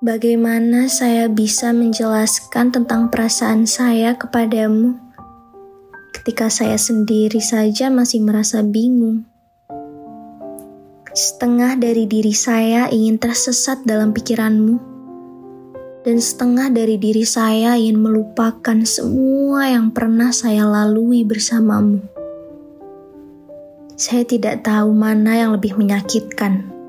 Bagaimana saya bisa menjelaskan tentang perasaan saya kepadamu ketika saya sendiri saja masih merasa bingung? Setengah dari diri saya ingin tersesat dalam pikiranmu, dan setengah dari diri saya ingin melupakan semua yang pernah saya lalui bersamamu. Saya tidak tahu mana yang lebih menyakitkan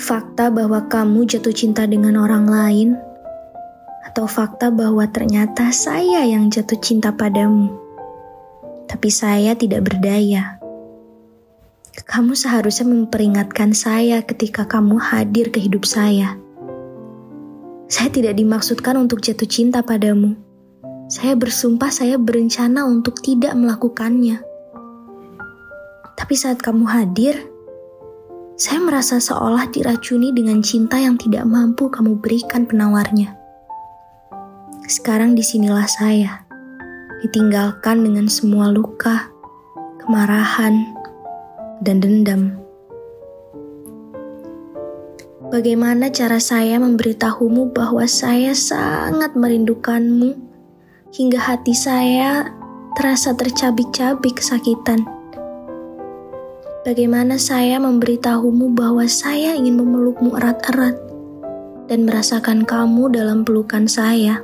fakta bahwa kamu jatuh cinta dengan orang lain, atau fakta bahwa ternyata saya yang jatuh cinta padamu, tapi saya tidak berdaya. Kamu seharusnya memperingatkan saya ketika kamu hadir ke hidup saya. Saya tidak dimaksudkan untuk jatuh cinta padamu. Saya bersumpah saya berencana untuk tidak melakukannya. Tapi saat kamu hadir, saya merasa seolah diracuni dengan cinta yang tidak mampu kamu berikan penawarnya. Sekarang di sinilah saya, ditinggalkan dengan semua luka, kemarahan, dan dendam. Bagaimana cara saya memberitahumu bahwa saya sangat merindukanmu hingga hati saya terasa tercabik-cabik kesakitan? Bagaimana saya memberitahumu bahwa saya ingin memelukmu erat-erat dan merasakan kamu dalam pelukan saya?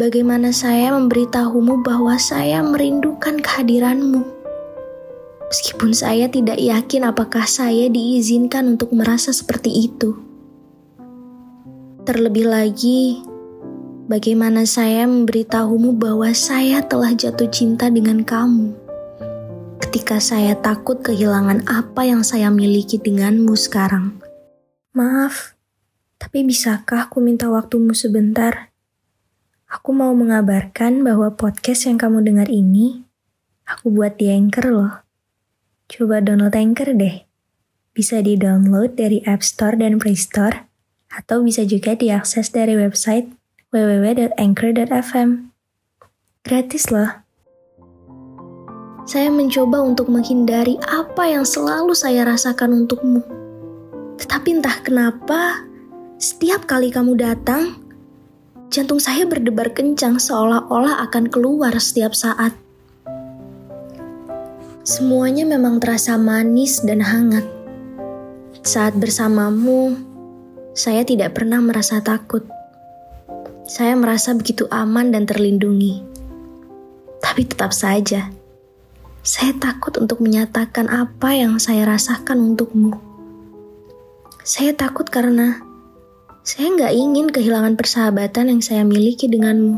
Bagaimana saya memberitahumu bahwa saya merindukan kehadiranmu? Meskipun saya tidak yakin apakah saya diizinkan untuk merasa seperti itu. Terlebih lagi, bagaimana saya memberitahumu bahwa saya telah jatuh cinta dengan kamu? Ketika saya takut kehilangan apa yang saya miliki denganmu sekarang. Maaf, tapi bisakah aku minta waktumu sebentar? Aku mau mengabarkan bahwa podcast yang kamu dengar ini, aku buat di Anchor loh. Coba download Anchor deh. Bisa di-download dari App Store dan Play Store, atau bisa juga diakses dari website www.anchor.fm. Gratis loh. Saya mencoba untuk menghindari apa yang selalu saya rasakan untukmu. Tetapi entah kenapa, setiap kali kamu datang, jantung saya berdebar kencang seolah-olah akan keluar setiap saat. Semuanya memang terasa manis dan hangat. Saat bersamamu, saya tidak pernah merasa takut. Saya merasa begitu aman dan terlindungi. Tapi tetap saja, saya takut untuk menyatakan apa yang saya rasakan untukmu. Saya takut karena saya nggak ingin kehilangan persahabatan yang saya miliki denganmu.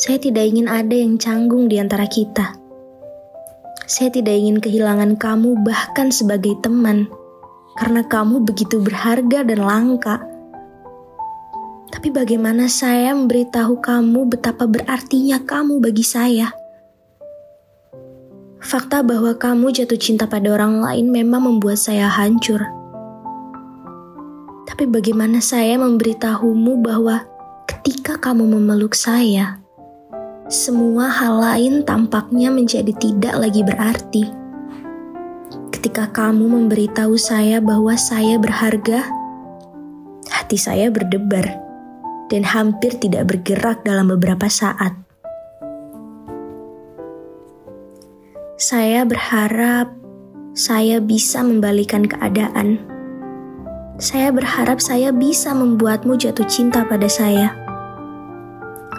Saya tidak ingin ada yang canggung di antara kita. Saya tidak ingin kehilangan kamu bahkan sebagai teman, karena kamu begitu berharga dan langka. Tapi bagaimana saya memberitahu kamu betapa berartinya kamu bagi saya? Fakta bahwa kamu jatuh cinta pada orang lain memang membuat saya hancur. Tapi bagaimana saya memberitahumu bahwa ketika kamu memeluk saya, semua hal lain tampaknya menjadi tidak lagi berarti. Ketika kamu memberitahu saya bahwa saya berharga, hati saya berdebar dan hampir tidak bergerak dalam beberapa saat. Saya berharap saya bisa membalikan keadaan. Saya berharap saya bisa membuatmu jatuh cinta pada saya.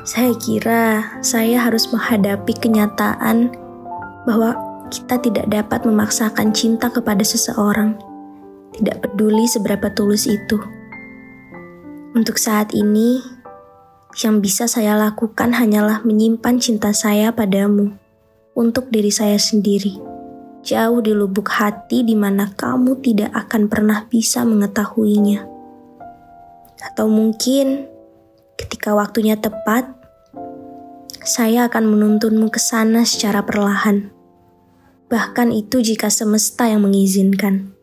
Saya kira saya harus menghadapi kenyataan bahwa kita tidak dapat memaksakan cinta kepada seseorang. tidak peduli seberapa tulus itu. Untuk saat ini, yang bisa saya lakukan hanyalah menyimpan cinta saya padamu untuk diri saya sendiri. Jauh di lubuk hati di mana kamu tidak akan pernah bisa mengetahuinya. Atau mungkin ketika waktunya tepat, saya akan menuntunmu ke sana secara perlahan. Bahkan itu jika semesta yang mengizinkan.